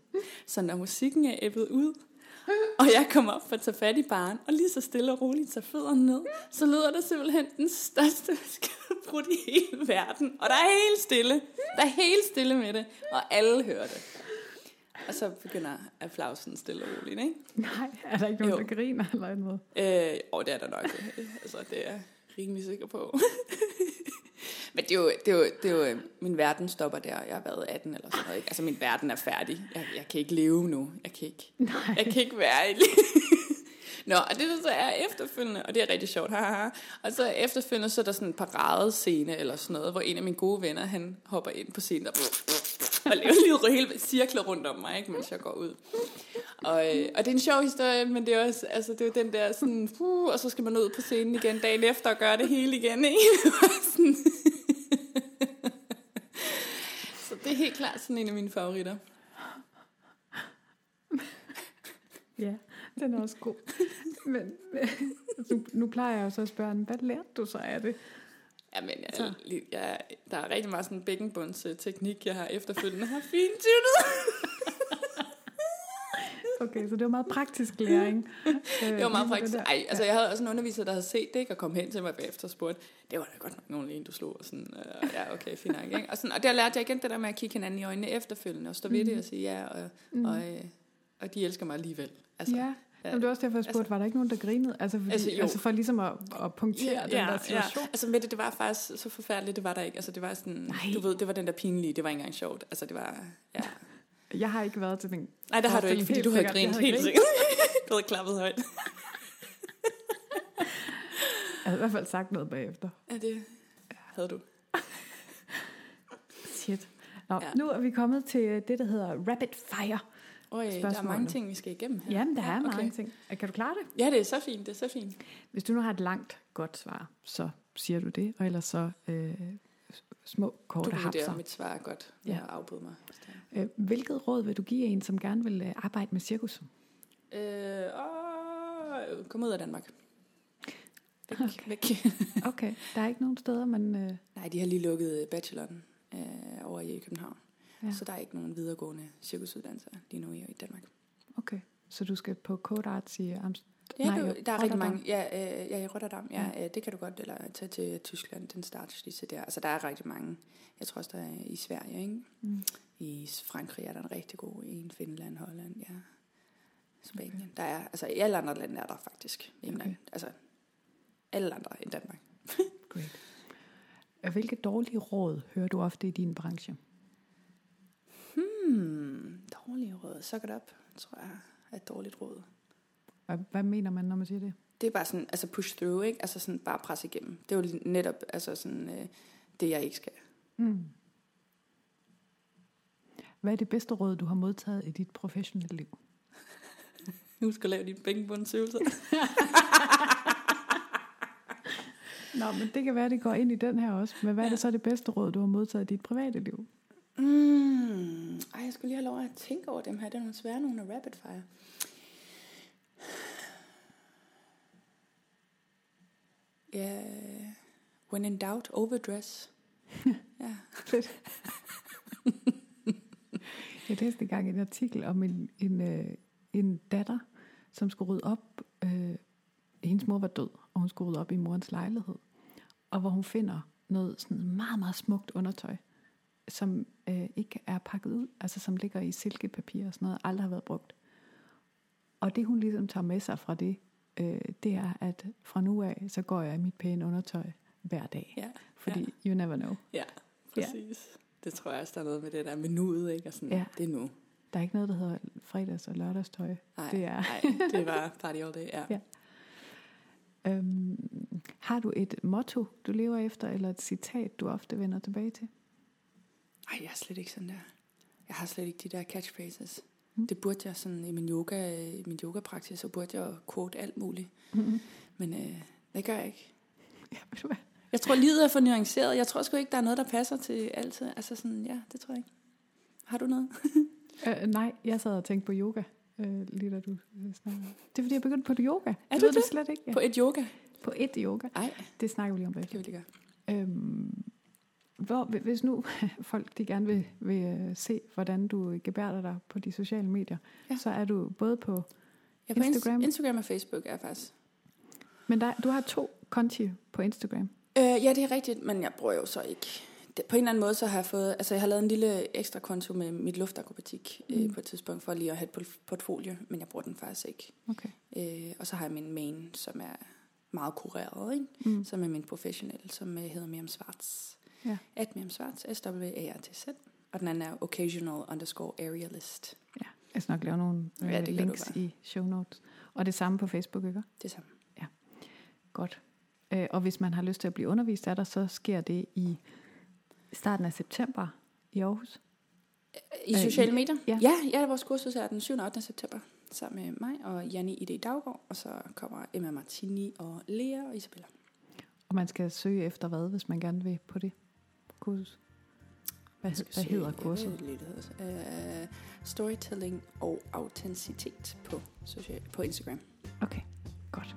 Så når musikken er æbbet ud, og jeg kommer op for at tage fat i baren, og lige så stille og roligt tager fødderne ned, så lyder der simpelthen den største skadbrud i hele verden. Og der er helt stille. Der er helt stille med det, og alle hører det. Og så begynder applausen stille og roligt, ikke? Nej, er der ikke nogen, Jo. der griner eller noget? Øh, og det er der nok. altså, det er jeg rimelig sikker på. Men det er, jo, det, er jo, det er jo, øh, min verden stopper der. Jeg har været 18 eller sådan noget. Ikke? Altså, min verden er færdig. Jeg, jeg kan ikke leve nu. Jeg kan ikke, Nej. jeg kan ikke være i Nå, og det der så er efterfølgende, og det er rigtig sjovt, haha. Og så efterfølgende, så er der sådan en paradescene eller sådan noget, hvor en af mine gode venner, han hopper ind på scenen og, og laver lige hele cirkler rundt om mig, ikke, mens jeg går ud. Og, øh, og det er en sjov historie, men det er også, altså det er jo den der sådan, uh, og så skal man ud på scenen igen dagen efter og gøre det hele igen, ikke? Sådan. så det er helt klart sådan en af mine favoritter. Ja, den er også god. Men nu, nu plejer jeg jo så at spørge, hvad lærte du så af det? Jamen, jeg, Så. jeg, der er rigtig meget sådan bækkenbunds øh, teknik, jeg har efterfølgende har fintunet. Okay, så det var meget praktisk læring. Øh, Det var lige meget praktisk. Ej, altså jeg havde også en underviser, der havde set det, ikke, og kom hen til mig bagefter og spurgte, det var da godt nok nogen en, du slog, og sådan, øh, ja, okay, fint nok, ikke? Og, sådan, og der lærte jeg igen det der med at kigge hinanden i øjnene efterfølgende, og stå ved det og sige ja, og, Mm. og, øh, og de elsker mig alligevel. Altså, ja, Jamen, det var også derfor, jeg spurgte, altså- var der ikke nogen, der grinede? Altså, fordi, Altså, jo. altså for ligesom at, at punktere ja, den der situation. Ja. Altså med det, det var faktisk så forfærdeligt, det var der ikke. Altså det var sådan, Nej. du ved, det var den der pinlige, det var ikke engang sjovt. Altså det var, ja. Jeg har ikke været til den. Nej, det har du ikke, fordi du jeg grint helt sikkert. du havde klappet højt. Jeg havde i hvert fald sagt noget bagefter. Ja, det havde du. Shit. Nå, Ja. nu er vi kommet til det, der hedder rapid fire. Øj, der er mange ting, vi skal igennem her. Jamen, der er Ja, mange okay. ting. Kan du klare det? Ja, det er så fint, det er så fint. Hvis du nu har et langt, godt svar, så siger du det, og ellers så øh, små, Du korte vurdere, hapser. mit svar godt. Ja. Jeg afbrudt mig. Øh, hvilket råd vil du give en, som gerne vil øh, arbejde med cirkus? Øh, åh, kom ud af Danmark. Væk, Okay. væk. Okay, der er ikke nogen steder, man... Øh, Nej, de har lige lukket bacheloren øh, over i København. Ja. Så der er ikke nogen videregående cirkusuddannelser lige nu i, i Danmark. okay, så du skal på Code Arts i Amsterdam? Ja, Nej, du, der er rigtig mange. Ja, øh, ja, i Rotterdam. Ja, øh, det kan du godt. Eller tage til Tyskland, den startsliste der. Altså, der er rigtig mange. Jeg tror også, der er i Sverige, ikke? Mm. I Frankrig er der en rigtig god en. Finland, Holland, ja. Spanien. Okay. Der er, altså i alle andre lande er der faktisk. Okay. Okay. Altså, alle andre end Danmark. Great. Hvilke dårlige råd hører du ofte i din branche? Hmm, dårlige råd. Suck it up, tror jeg er et dårligt råd. Hvad, hvad mener man, når man siger det? Det er bare sådan, altså push through, ikke? Altså sådan bare presse igennem. Det er jo netop altså sådan, øh, det, jeg ikke skal. Mm. Hvad er det bedste råd, du har modtaget i dit professionelle liv? Husk at lave dine bænkebundsøvelser. Nå, men det kan være, det går ind i den her også. Men hvad er det så det bedste råd, du har modtaget i dit private liv? Mm. Ej, jeg skulle lige have lov at tænke over dem her. Det er nogle svære nogle af rapid fire. Ja, when in doubt, overdress. ja. Fedt. jeg læste engang en artikel om en, en, øh, en datter, som skulle rydde op. Øh, hendes mor var død, og hun skulle rydde op i morens lejlighed. Og hvor hun finder noget sådan meget, meget smukt undertøj. som øh, ikke er pakket ud, altså som ligger i silkepapir og sådan noget, aldrig har været brugt. Og det hun ligesom tager med sig fra det, øh, det er, at fra nu af, så går jeg i mit pæne undertøj hver dag. Ja, Fordi ja. you never know. ja præcis. Ja. Det tror jeg også, der er noget med det der med nuet, ikke? Og sådan, Ja. det er nu. Der er ikke noget, der hedder fredags- og lørdagstøj. Nej, Det er- nej, det var party all day, ja. Ja. Øhm, har du et motto, du lever efter, eller et citat, du ofte vender tilbage til? Ej, jeg er slet ikke sådan der. Jeg har slet ikke de der catchphrases. Mm. Mm. Det burde jeg sådan i min yoga, i min yogapraksis, så burde jeg quote alt muligt. Mm-hmm. Men øh, det gør jeg ikke. Ja, ved du hvad? Jeg tror, livet er for nuanceret. Jeg tror sgu ikke, der er noget, der passer til altid. Altså sådan, ja, det tror jeg ikke. Har du noget? Øh, nej, jeg sad og tænkte på yoga, øh, lige da du øh, snakkede. Det er fordi, jeg begyndte på yoga. Er du det det? slet ikke? Ja. På et yoga? På et yoga. Nej, Det snakker vi lige om det bagefter. kan vi lige gøre. Øhm, hvor, hvis nu folk de gerne vil, vil øh, se, hvordan du gebærder dig på de sociale medier, ja. Så er du både på... Ja, på Instagram. Instagram? Og Facebook er jeg faktisk. Men der, du har to konti på Instagram. Øh, ja, det er rigtigt, men jeg bruger jo så ikke. Det, på en eller anden måde, så har jeg fået, altså jeg har lavet en lille ekstra konto med mit luftakrobatik mm. Mm. øh, på et tidspunkt, for lige at have et port- portfolio, men jeg bruger den faktisk ikke. Okay. Øh, og så har jeg min main, som er meget kureret, ikke? Mm. som er min professionelle, som øh, hedder Miriam Svarts. Ja. At Miriam Svarts, s w a r t z Og den anden er occasional underscore arealist. Ja, jeg skal nok lave nogle øh, Ja, det gør du links i show notes. Og det samme på Facebook, ikke? Det samme. Godt. Øh, og hvis man har lyst til at blive undervist af dig, så sker det i starten af september i Aarhus. I Øh, sociale medier? ja. ja, ja, vores kursus er den 7. og 8. september sammen med mig og Janni I.D. Daggaard, og så kommer Emma Martini og Lea og Isabella. Og man skal søge efter hvad, hvis man gerne vil på det kursus? Hvad, skal hvad hedder kurset? det hedder. Øh, storytelling og autenticitet på, social, på Instagram. Okay, godt.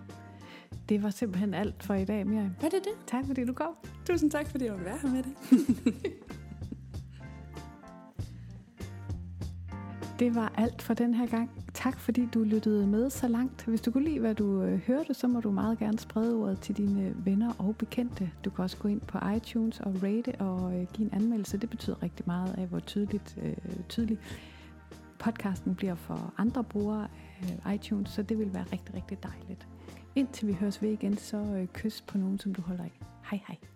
Det var simpelthen alt for i dag, Miriam. Var det det? Tak fordi du kom. Tusind tak, fordi du være her med det. Det var alt for den her gang. Tak fordi du lyttede med så langt. Hvis du kunne lide, hvad du øh, hørte, så må du meget gerne sprede ordet til dine øh, venner og bekendte. Du kan også gå ind på iTunes og rate og øh, give en anmeldelse. Det betyder rigtig meget af, hvor tydeligt, øh, tydelig podcasten bliver for andre brugere af iTunes, så det vil være rigtig, rigtig dejligt. Indtil vi høres ved igen, så kys på nogen, som du holder af. Hej hej.